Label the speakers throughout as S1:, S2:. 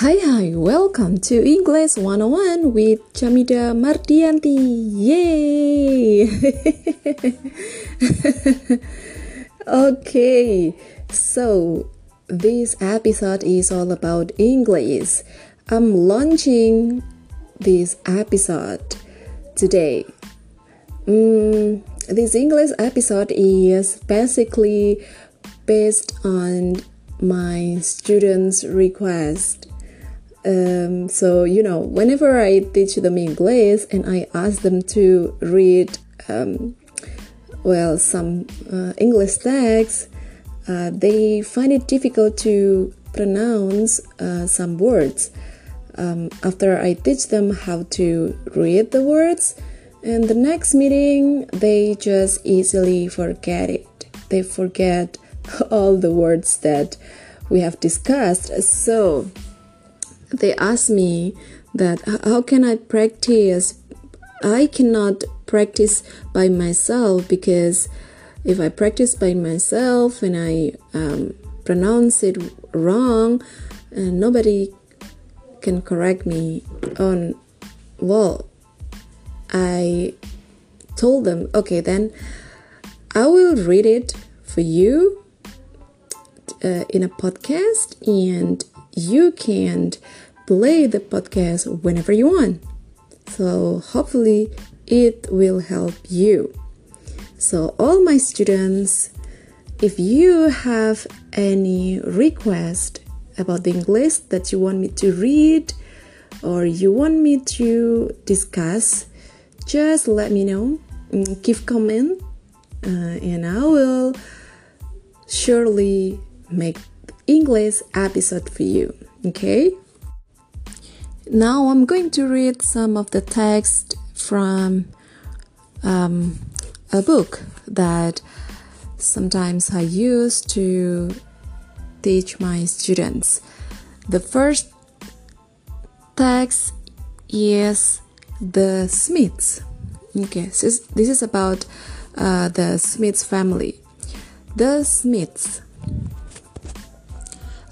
S1: Hi, hi, welcome to English 101 with Jamida Mardianti. Yay! okay, so this episode is all about English. I'm launching this episode today. Mm, this English episode is basically based on my students' request. Um, so, you know, whenever I teach them English and I ask them to read, um, well, some uh, English texts, uh, they find it difficult to pronounce uh, some words. Um, after I teach them how to read the words, and the next meeting, they just easily forget it. They forget all the words that we have discussed. So they asked me that how can I practice? I cannot practice by myself because if I practice by myself and I um, pronounce it wrong, uh, nobody can correct me on well I told them okay then I will read it for you uh, in a podcast and you can play the podcast whenever you want. So hopefully it will help you. So all my students, if you have any request about the English that you want me to read or you want me to discuss, just let me know. Mm, give comment uh, and I will surely make English episode for you. Okay? Now I'm going to read some of the text from um, a book that sometimes I use to teach my students. The first text is the Smiths. Okay, so this is about uh, the Smiths family. The Smiths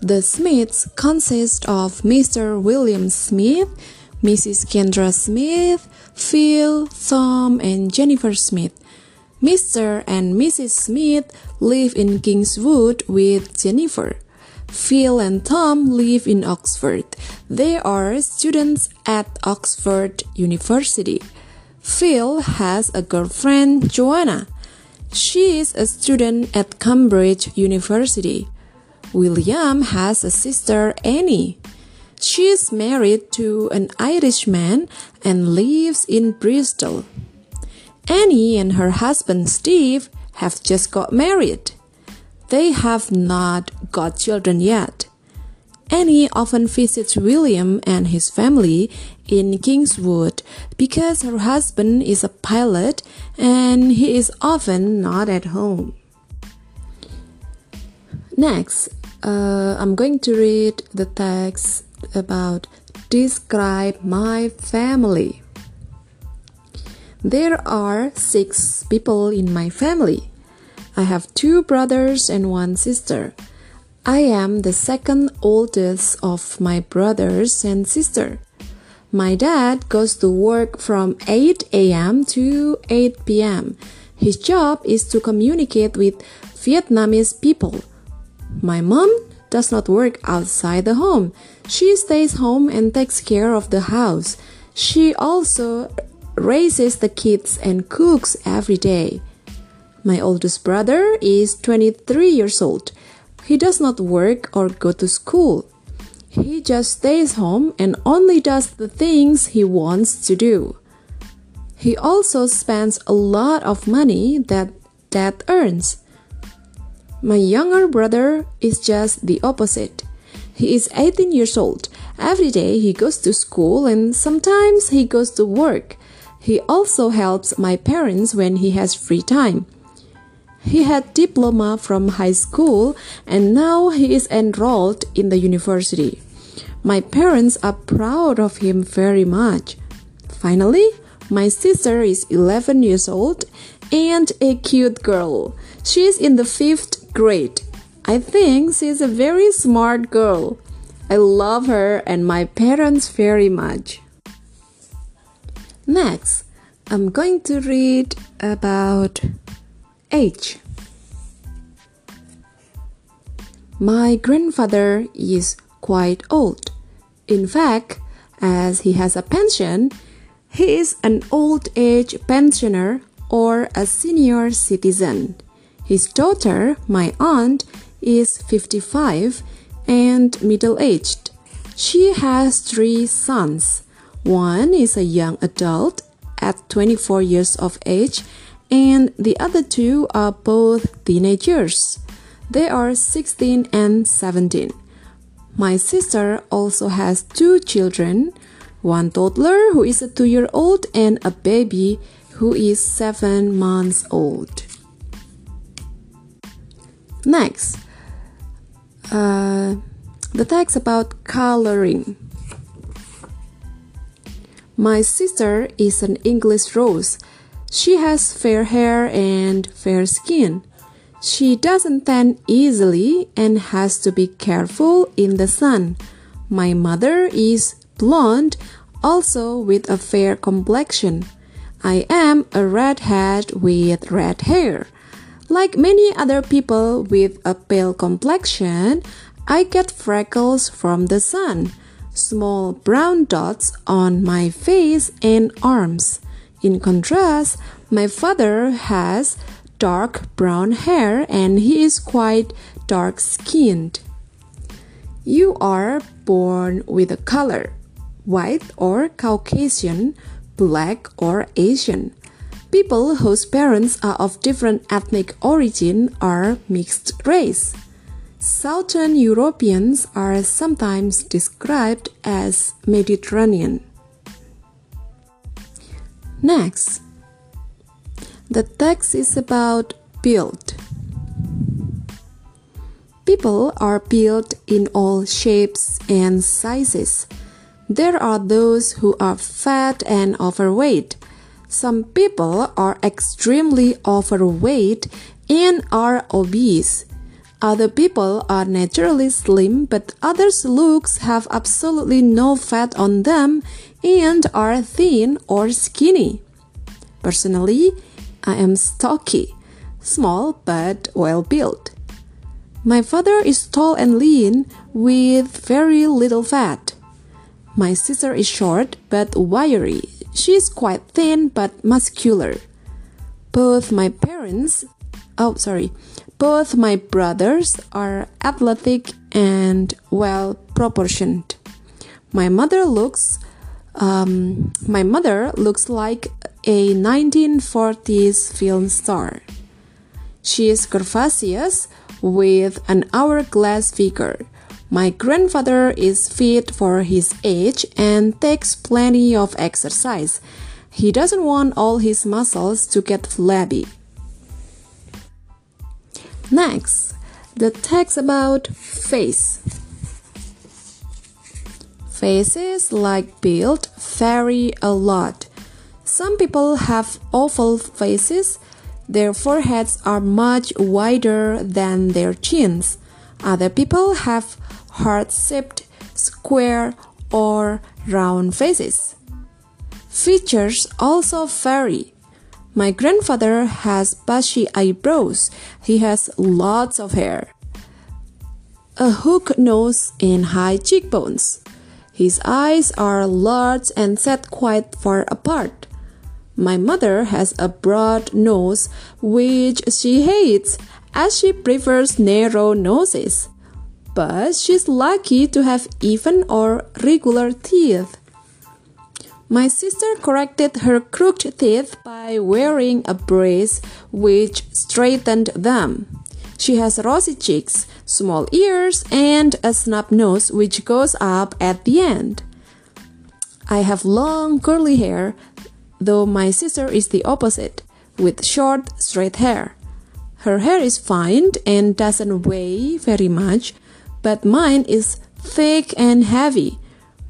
S1: the Smiths consist of Mr. William Smith, Mrs. Kendra Smith, Phil, Tom, and Jennifer Smith. Mr. and Mrs. Smith live in Kingswood with Jennifer. Phil and Tom live in Oxford. They are students at Oxford University. Phil has a girlfriend, Joanna. She is a student at Cambridge University. William has a sister, Annie. She is married to an Irishman and lives in Bristol. Annie and her husband Steve have just got married. They have not got children yet. Annie often visits William and his family in Kingswood because her husband is a pilot and he is often not at home. Next, uh, I'm going to read the text about describe my family. There are six people in my family. I have two brothers and one sister. I am the second oldest of my brothers and sister. My dad goes to work from 8 a.m. to 8 p.m. His job is to communicate with Vietnamese people my mom does not work outside the home. She stays home and takes care of the house. She also raises the kids and cooks every day. My oldest brother is 23 years old. He does not work or go to school. He just stays home and only does the things he wants to do. He also spends a lot of money that dad earns. My younger brother is just the opposite. He is 18 years old. Every day he goes to school and sometimes he goes to work. He also helps my parents when he has free time. He had diploma from high school and now he is enrolled in the university. My parents are proud of him very much. Finally, my sister is 11 years old and a cute girl. She is in the fifth grade. I think she's a very smart girl. I love her and my parents very much. Next, I'm going to read about age. My grandfather is quite old. In fact, as he has a pension, he is an old age pensioner or a senior citizen. His daughter, my aunt, is 55 and middle aged. She has three sons. One is a young adult at 24 years of age, and the other two are both teenagers. They are 16 and 17. My sister also has two children one toddler who is a two year old and a baby who is seven months old. Next, uh, the text about coloring. My sister is an English rose. She has fair hair and fair skin. She doesn't tan easily and has to be careful in the sun. My mother is blonde, also with a fair complexion. I am a redhead with red hair. Like many other people with a pale complexion, I get freckles from the sun, small brown dots on my face and arms. In contrast, my father has dark brown hair and he is quite dark skinned. You are born with a color white or Caucasian, black or Asian. People whose parents are of different ethnic origin are mixed race. Southern Europeans are sometimes described as Mediterranean. Next, the text is about build. People are built in all shapes and sizes. There are those who are fat and overweight. Some people are extremely overweight and are obese. Other people are naturally slim, but others' looks have absolutely no fat on them and are thin or skinny. Personally, I am stocky, small but well built. My father is tall and lean with very little fat. My sister is short but wiry. She is quite thin but muscular. Both my parents, oh sorry, both my brothers are athletic and well proportioned. My mother looks um, my mother looks like a 1940s film star. She is curvaceous with an hourglass figure. My grandfather is fit for his age and takes plenty of exercise. He doesn't want all his muscles to get flabby. Next, the text about face. Faces like build vary a lot. Some people have oval faces. Their foreheads are much wider than their chins. Other people have heart-shaped, square, or round faces. Features also vary. My grandfather has bushy eyebrows. He has lots of hair. A hook nose and high cheekbones. His eyes are large and set quite far apart. My mother has a broad nose, which she hates, as she prefers narrow noses. But she's lucky to have even or regular teeth. My sister corrected her crooked teeth by wearing a brace which straightened them. She has rosy cheeks, small ears, and a snub nose which goes up at the end. I have long curly hair, though my sister is the opposite, with short, straight hair. Her hair is fine and doesn't weigh very much, but mine is thick and heavy.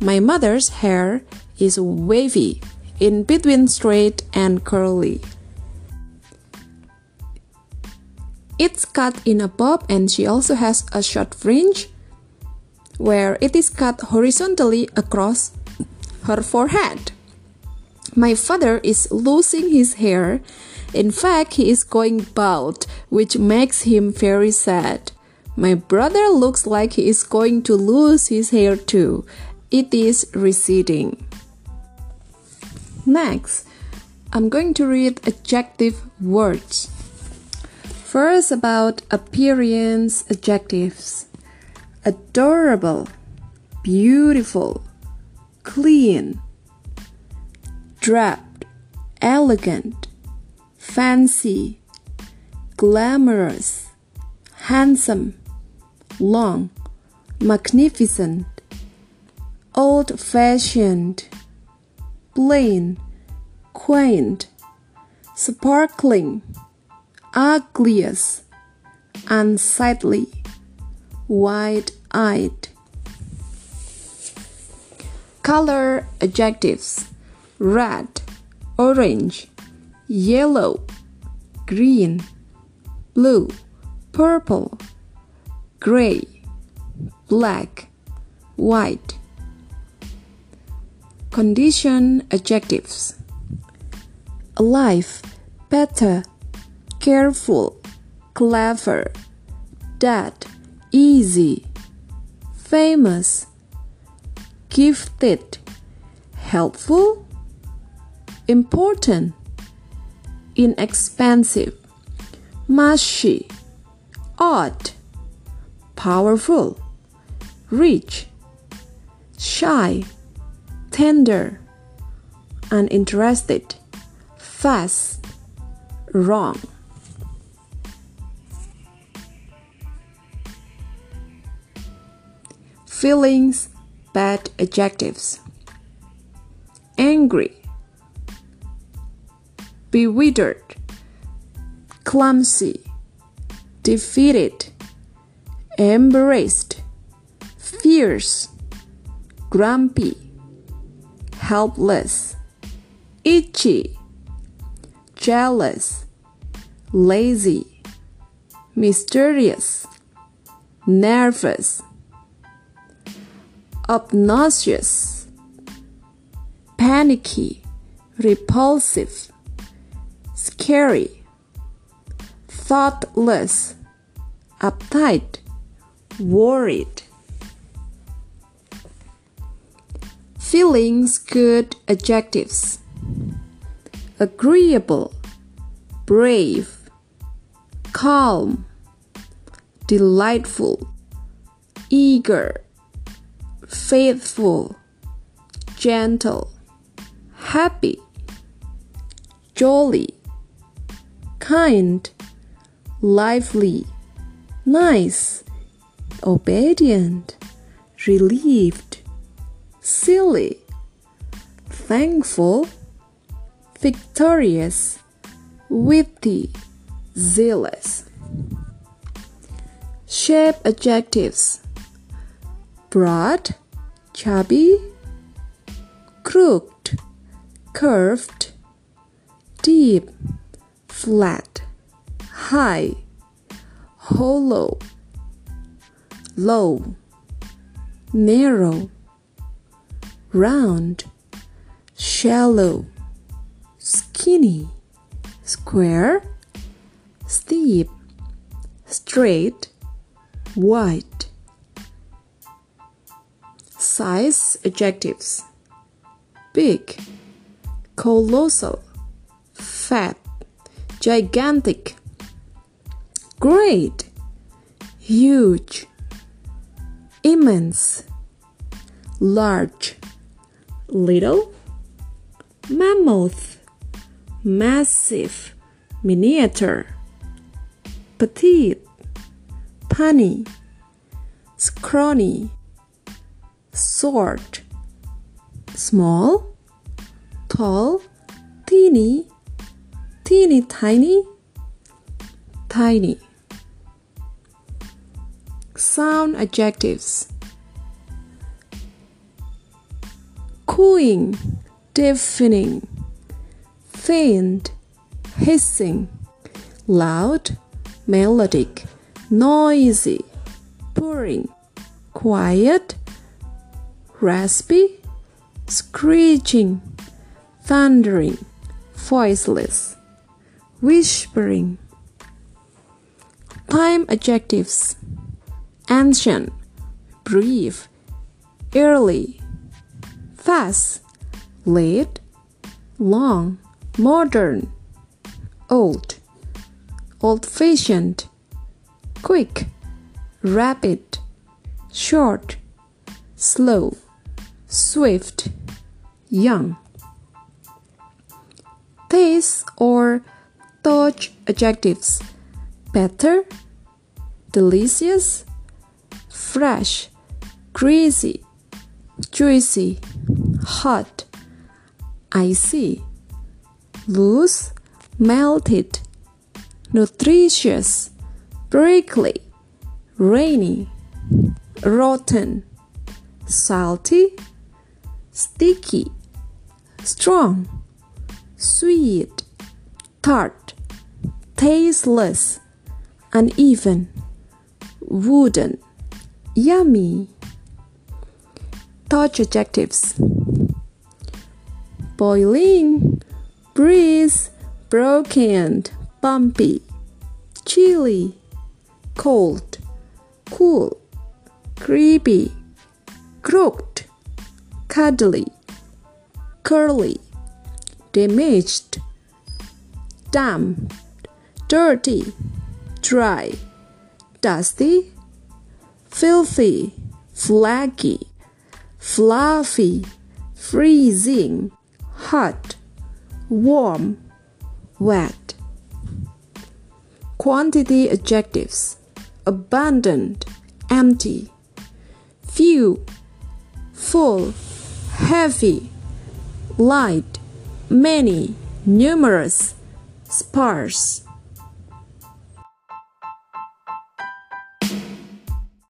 S1: My mother's hair is wavy, in between straight and curly. It's cut in a bob and she also has a short fringe. where it is cut horizontally across her forehead. My father is losing his hair. In fact, he is going bald, which makes him very sad. My brother looks like he is going to lose his hair too. It is receding. Next, I'm going to read adjective words. First, about appearance adjectives adorable, beautiful, clean, drab, elegant, fancy, glamorous, handsome, long, magnificent, old fashioned, plain, quaint, sparkling, ugliest, unsightly, wide eyed. Color adjectives red, orange, yellow, green, blue, purple, gray, black, white. Condition adjectives alive, better, careful, clever, dead, easy, famous, gifted, helpful, important, inexpensive, mushy, odd, powerful, rich, shy, tender, uninterested, fast, wrong. Feelings, bad adjectives. Angry, bewildered, clumsy, defeated, embarrassed, fierce, grumpy, helpless, itchy, jealous, lazy, mysterious, nervous, obnoxious, panicky, repulsive, scary, thoughtless, uptight, worried. Feelings good adjectives agreeable, brave, calm, delightful, eager faithful, gentle, happy, jolly, kind, lively, nice, obedient, relieved, silly, thankful, victorious, witty, zealous. Shape adjectives broad, chubby, crooked, curved, deep, flat, high, hollow, low, narrow, round, shallow, skinny, square, steep, straight, wide. Size adjectives big, colossal, fat, gigantic, great, huge, immense, large, little, mammoth, massive, miniature, petite, punny, scrawny short, small, tall, teeny, teeny tiny, tiny. Sound adjectives cooing, deafening, faint, hissing, loud, melodic, noisy, purring, quiet, raspy, screeching, thundering, voiceless, whispering. Time adjectives. Ancient, brief, early, fast, late, long, modern, old, old fashioned, quick, rapid, short, slow, swift, young. Taste or touch adjectives. Better, delicious, fresh, greasy, juicy, hot, icy, loose, melted, nutritious, prickly, rainy, rotten, salty, sticky, strong, sweet, tart, tasteless, uneven, wooden, yummy. Touch adjectives. Boiling, breeze, broken, bumpy, chilly, cold, cool, creepy, crooked, cuddly, curly, damaged, damp, dirty, dry, dusty, filthy, flaky, fluffy, freezing, hot, warm, wet. Quantity adjectives abundant, empty, few, full, heavy, light, many, numerous, sparse.